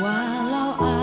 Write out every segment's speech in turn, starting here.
哇，老爱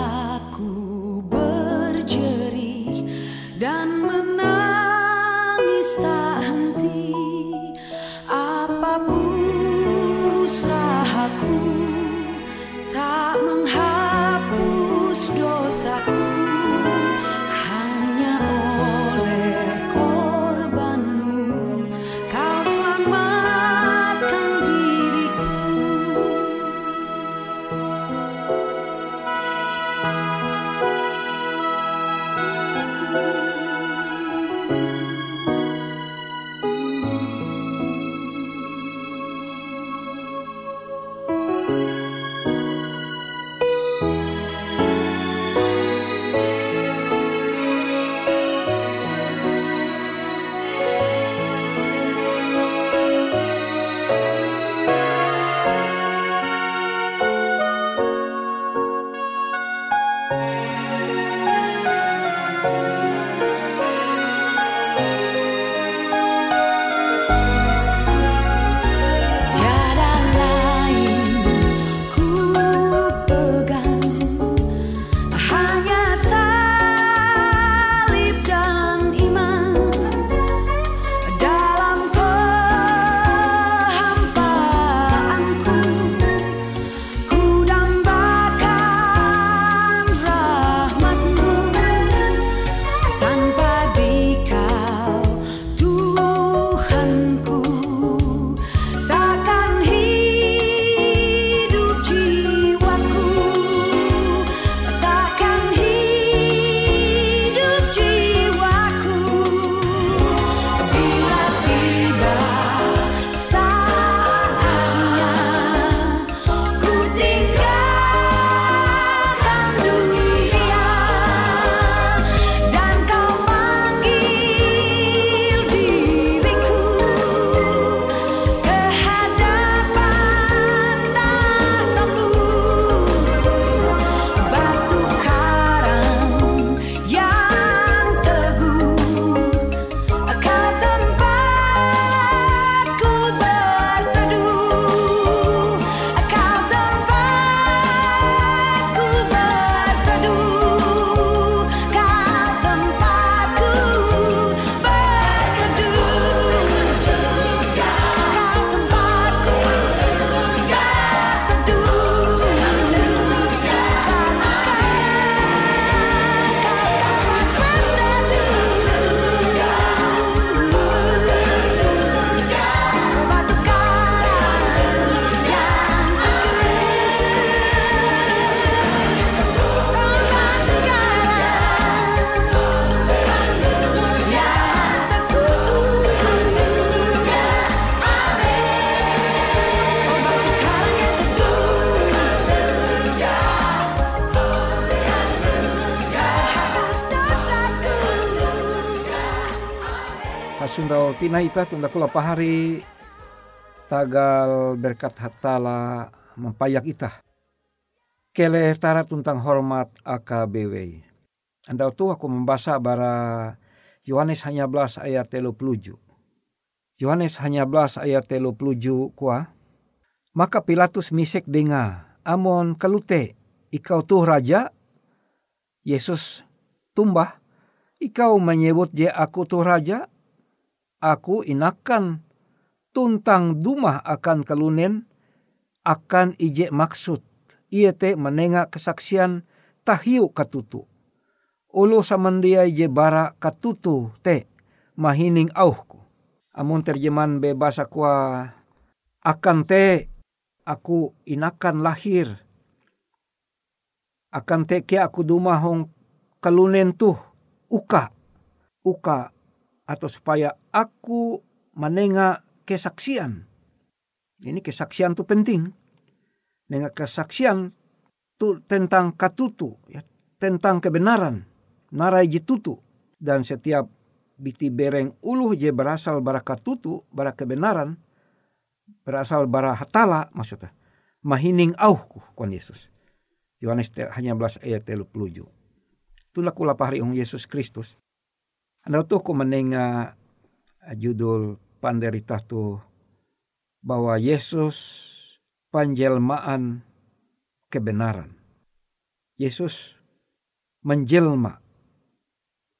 Tina ita tunda kula pahari tagal berkat hatala mempayak ita. Kele tara tentang hormat AKBW. Anda tuh aku membaca bara Yohanes hanya belas ayat telu peluju. Yohanes hanya belas ayat telu peluju kuah. Maka Pilatus misek denga, amon kalute, ikau tuh raja. Yesus tumbah, ikau menyebut je aku tuh raja. Aku inakan tuntang dumah akan kelunen akan ije maksud. Ia te menengah kesaksian tahiu katutu ulu samandia je bara katutu te mahining auhku. Amun terjemahan bebas aku akan te aku inakan lahir. Akan te ke aku dumahong kalunen tuh uka. Uka atau supaya aku menengah kesaksian. Ini kesaksian tuh penting. Dengan kesaksian tuh tentang katutu, ya, tentang kebenaran. Narai jitutu dan setiap biti bereng uluh je berasal bara katutu bara kebenaran berasal bara hatala maksudnya mahining auhku kon Yesus. Yohanes hanya belas ayat telu peluju itulah kula pahari ong Yesus Kristus anda tuh ku menenga judul panderita tuh bahwa Yesus panjelmaan kebenaran Yesus menjelma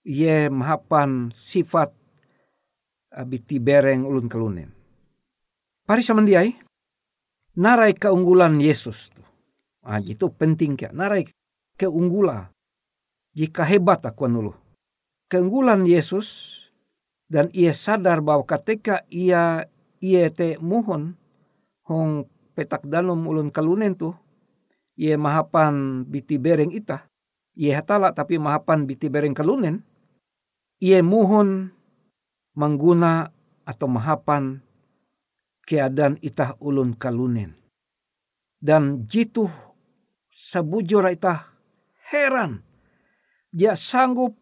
ye mahapan sifat abiti bereng ulun kelunen. Pari samandiai, narai keunggulan Yesus. Ah, itu penting ya, narai keunggulan. Jika hebat aku nulu. Keunggulan Yesus dan ia sadar bahwa ketika ia ia te muhon hong petak dalum ulun kalunen tu ia mahapan biti bereng ita ia hatala tapi mahapan biti bereng kalunen ia muhun mengguna atau mahapan keadaan itah ulun kalunen. Dan jitu sabujur itah heran. Dia sanggup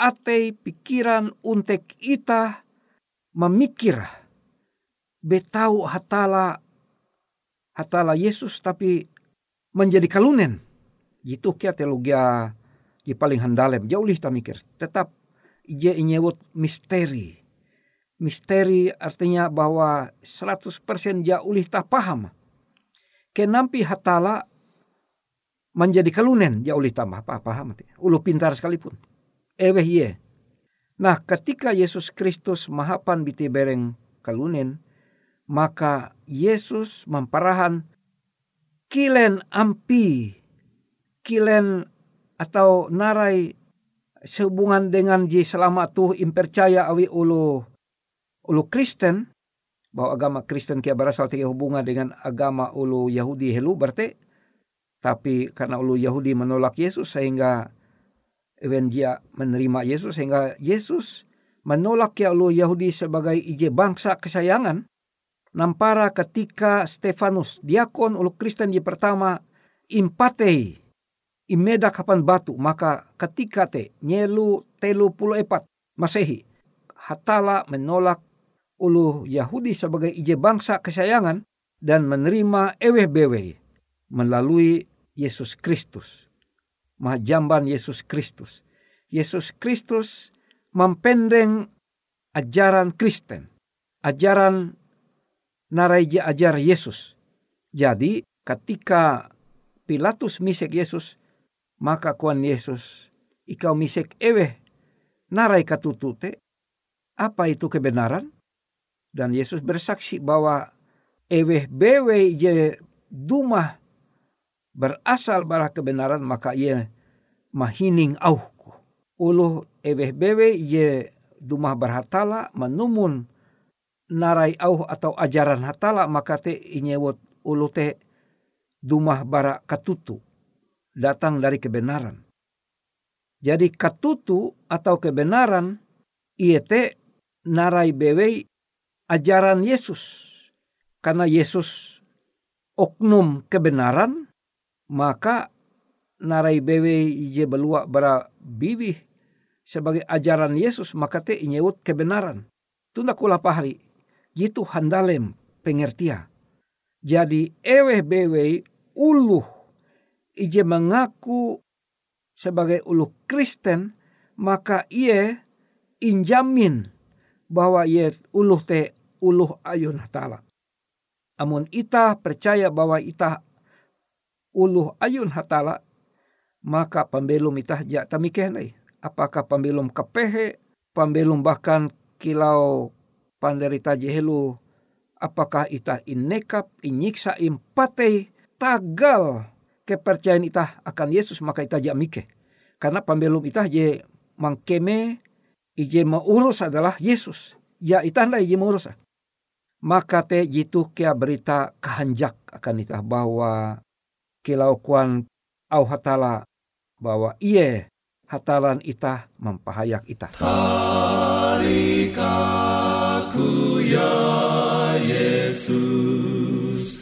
ate pikiran untuk itah memikir betau hatala hatala Yesus tapi menjadi kalunen. Jitu kia teologia di paling handalem jauh lih mikir. Tetap je nyebut misteri. Misteri artinya bahwa 100% ja ulih tak paham. Kenampi hatala menjadi kalunen ja ulih tambah apa paham. Ulu pintar sekalipun. Eweh ye. Nah ketika Yesus Kristus mahapan biti bereng kalunen. Maka Yesus memparahan kilen ampi. Kilen atau narai sehubungan dengan ji selama tuh impercaya awi ulu ulu Kristen bahwa agama Kristen kia berasal tiga hubungan dengan agama ulu Yahudi helu berarti tapi karena ulu Yahudi menolak Yesus sehingga even dia menerima Yesus sehingga Yesus menolak ya ulu Yahudi sebagai ije bangsa kesayangan nampara ketika Stefanus diakon ulu Kristen di pertama impatei imeda kapan batu maka ketika te nyelu telu puluh epat masehi hatala menolak ulu Yahudi sebagai ije bangsa kesayangan dan menerima eweh bewe melalui Yesus Kristus mahjamban Yesus Kristus Yesus Kristus mempendeng ajaran Kristen ajaran naraija ajar Yesus jadi ketika Pilatus misek Yesus maka kuan Yesus, ikau misek ewe narai katutute. Apa itu kebenaran? Dan Yesus bersaksi bahwa ewe bewe je dumah berasal bara kebenaran maka ia mahining auhku. Ulu ewe bewe je dumah berhatala menumun narai auh atau ajaran hatala maka te inyewot ulu te dumah bara katutu datang dari kebenaran. Jadi katutu atau kebenaran iete narai bewe ajaran Yesus. Karena Yesus oknum kebenaran, maka narai bewe je belua bara bibih sebagai ajaran Yesus maka te inyewut kebenaran. tunda kula pahari gitu handalem pengertia. Jadi ewe bewe uluh ije mengaku sebagai uluh Kristen maka ia injamin bahwa ia uluh te uluh ayun hatala. Amun ita percaya bahwa ita uluh ayun hatala maka pembelum ita ja tamikenai. Apakah pembelum kepehe, pembelum bahkan kilau panderita jehelu apakah ita inekap inyiksa impate tagal kepercayaan ita akan Yesus maka ita jamike. Karena pembelum ita je mangkeme ije maurus adalah Yesus. Ya ita anda ije maurus. Maka te jitu kia berita kehanjak akan ita bahwa kilau kuan au hatala bahwa iye hatalan ita mempahayak ita. Tarikaku ya Yesus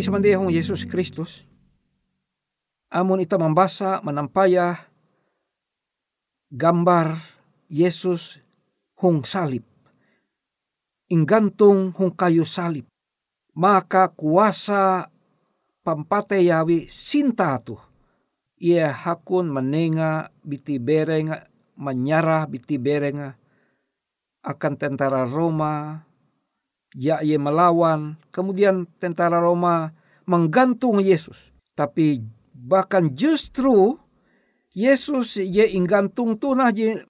Pahari semandehong Yesus Kristus. Amun ita membaca menampaya gambar Yesus hung salib. Inggantung hung kayu salib. Maka kuasa pampate yawi sinta tu. Ia hakun menenga biti berenga menyarah biti berenga akan tentara Roma ya ia melawan, kemudian tentara Roma menggantung Yesus. Tapi bahkan justru Yesus ye inggantung tunah je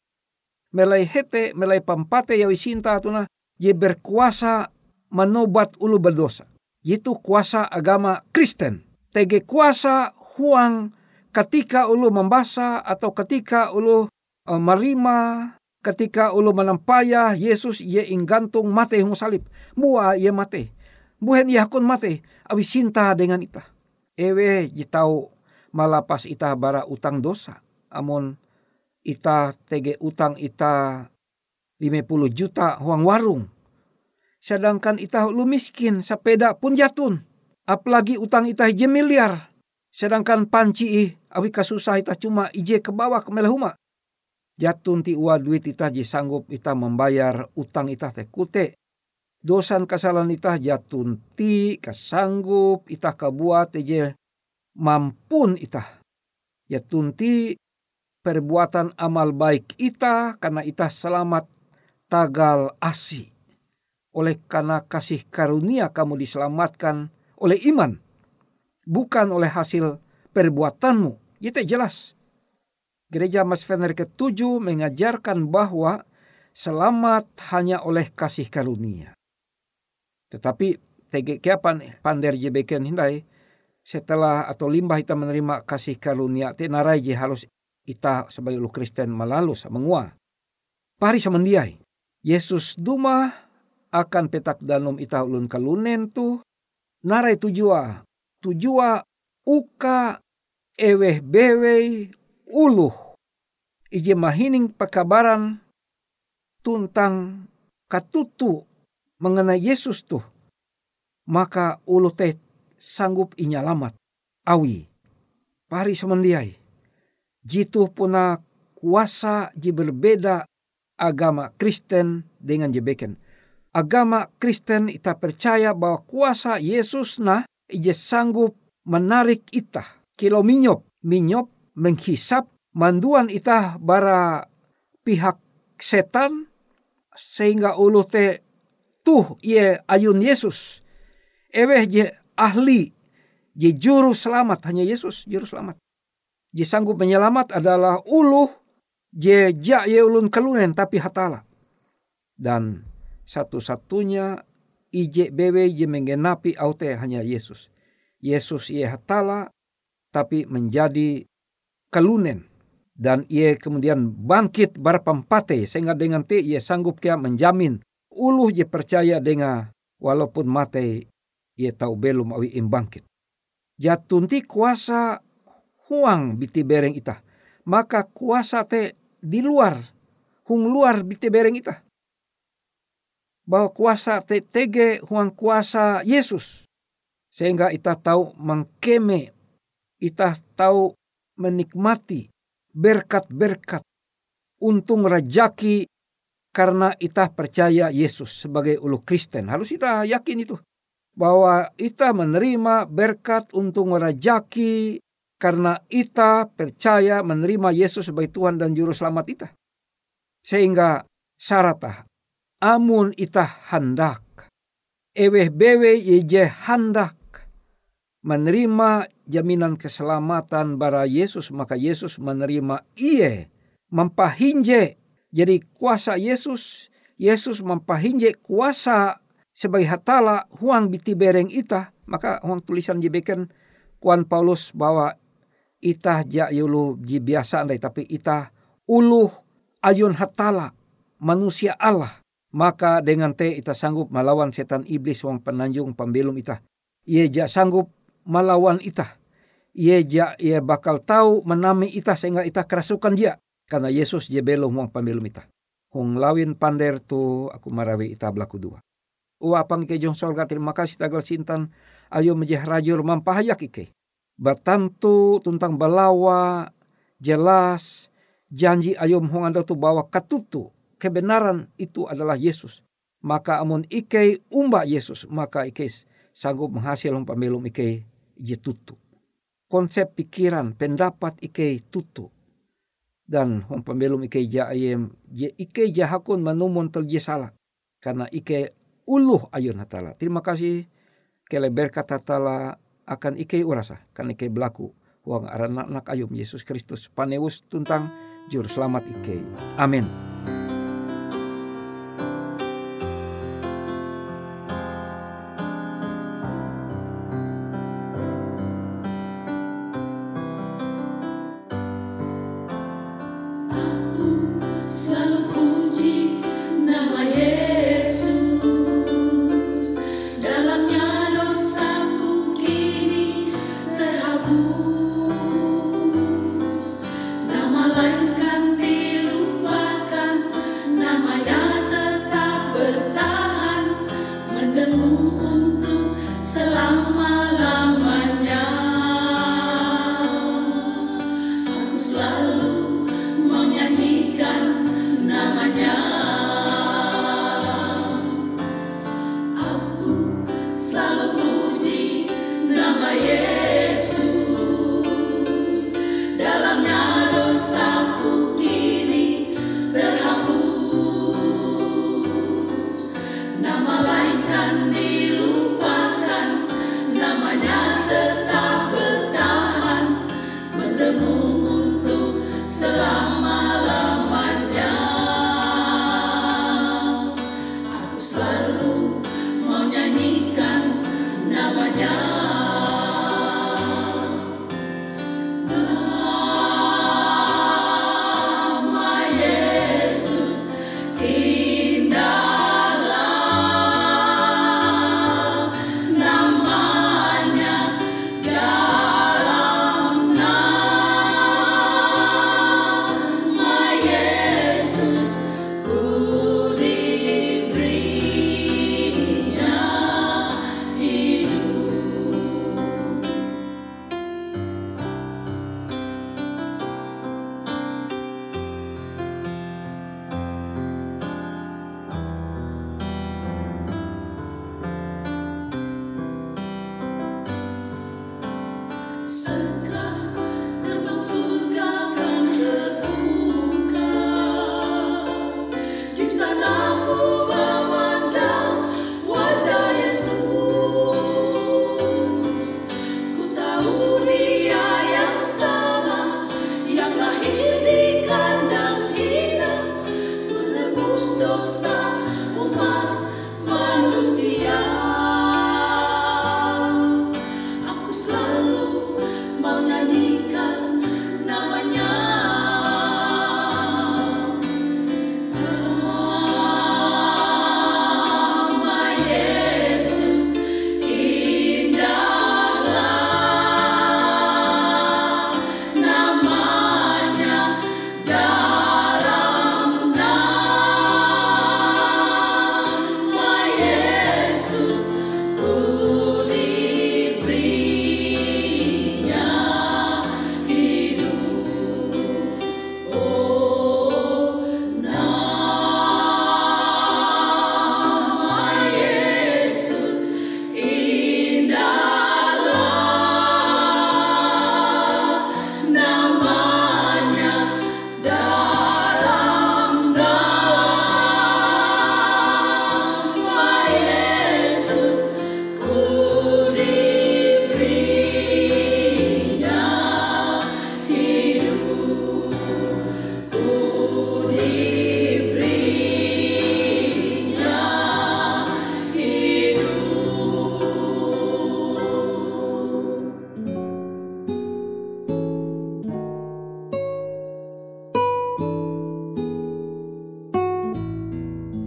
melai hete melai pampate yawi sinta tunah ye berkuasa menobat ulu berdosa. Itu kuasa agama Kristen. Tege kuasa huang ketika ulu membasa atau ketika ulu uh, marima ketika ulu menampaya Yesus ye inggantung mate hung salib. Mua ye mate. Buhen ye hakun mate. Awi sinta dengan ita. Ewe jitau malapas ita bara utang dosa. Amon ita tege utang ita 50 juta huang warung Sedangkan itah lu miskin, sepeda pun jatun. Apalagi utang itah ije miliar. Sedangkan panci awi kasusah itah cuma ije ke bawah ke melehuma. Jatun ti ua duit itah je sanggup itah membayar utang itah teh kute. Dosan kesalahan itah jatun ti kasanggup itah kebuat je mampun itah. Jatun ti perbuatan amal baik itah karena itah selamat tagal asih oleh karena kasih karunia kamu diselamatkan oleh iman, bukan oleh hasil perbuatanmu. Itu jelas. Gereja Mas Fener ke-7 mengajarkan bahwa selamat hanya oleh kasih karunia. Tetapi TG kiapan pander jebeken hindai setelah atau limbah kita menerima kasih karunia te narai je harus kita sebagai lu Kristen malalus mengua. Pari semendiai. Yesus duma akan petak danum ita ulun kalunen tu narai tujua tujua uka eweh bewe uluh. Ije mahining pekabaran tuntang katutu mengenai Yesus tuh. Maka ulu teh sanggup inyalamat awi pari semendiai. Jitu puna kuasa ji berbeda agama Kristen dengan jebeken agama Kristen ita percaya bahwa kuasa Yesus na ije sanggup menarik ita kilo minyop minyop menghisap manduan ita bara pihak setan sehingga ulu te tuh ye ayun Yesus. Eweh je ahli je juru selamat hanya Yesus juru selamat. Je sanggup menyelamat adalah ulu je ja ye ulun kelunen tapi hatala. Dan satu-satunya ije bewe je menggenapi aute hanya Yesus. Yesus ia hatala tapi menjadi kelunen dan ia kemudian bangkit berpampate sehingga dengan te ia sanggup kia menjamin uluh je percaya dengan walaupun mate ia tahu belum awi im bangkit. Jatunti kuasa huang biti bereng ita. Maka kuasa te di luar, hung luar biti bereng ita bahwa kuasa TTG huang kuasa Yesus. Sehingga kita tahu mengkeme, kita tahu menikmati berkat-berkat untung rajaki karena kita percaya Yesus sebagai ulu Kristen. Harus kita yakin itu. Bahwa kita menerima berkat untung rajaki karena kita percaya menerima Yesus sebagai Tuhan dan Juru Selamat kita. Sehingga syaratah amun itah handak. Eweh bewe yeje handak menerima jaminan keselamatan bara Yesus maka Yesus menerima. Iye mempahinje. Jadi kuasa Yesus Yesus mempahinje kuasa sebagai hatala huang biti bereng ita. Maka huang tulisan jebeken kuan Paulus bahwa itah ja yulu biasa andai tapi itah uluh ayun hatala manusia Allah. Maka dengan te ita sanggup melawan setan iblis wong penanjung pembelum ita. Ia ja sanggup melawan ita. Ia ja ia bakal tahu menami ita sehingga ita kerasukan dia. Karena Yesus je belum wong pembelum ita. Hong lawin pander tu aku marawi ita belaku dua. Ua pang ke jong sorga terima kasih tagal sintan ayo mejeh rajur mampahayak ike. Batantu tentang balawa jelas janji ayo hong anda tu bawa katutu kebenaran itu adalah Yesus. Maka amun ike umba Yesus, maka ike sanggup menghasil pembelum ike je tutu. Konsep pikiran, pendapat ike tutu. Dan hom pembelum ike ja ayem, je ike hakun manumun tel je salah. Karena ike uluh ayun hatala. Terima kasih kele berkat hatala akan ike urasa kan ike belaku huang aran anak ayum Yesus Kristus panewus tuntang juru selamat ike. Amin.